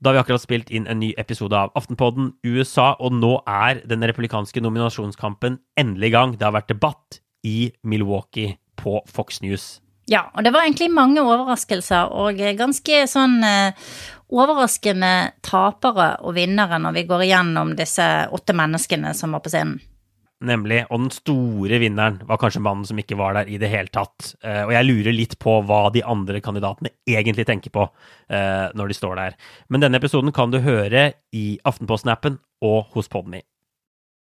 Da har vi akkurat spilt inn en ny episode av Aftenpodden USA, og nå er den republikanske nominasjonskampen endelig i gang. Det har vært debatt i Milwaukee på Fox News. Ja, og det var egentlig mange overraskelser, og ganske sånn eh, overraskende tapere og vinnere når vi går igjennom disse åtte menneskene som var på scenen. Nemlig. Og den store vinneren var kanskje mannen som ikke var der i det hele tatt. Eh, og jeg lurer litt på hva de andre kandidatene egentlig tenker på eh, når de står der. Men denne episoden kan du høre i Aftenposten-appen og hos Podme.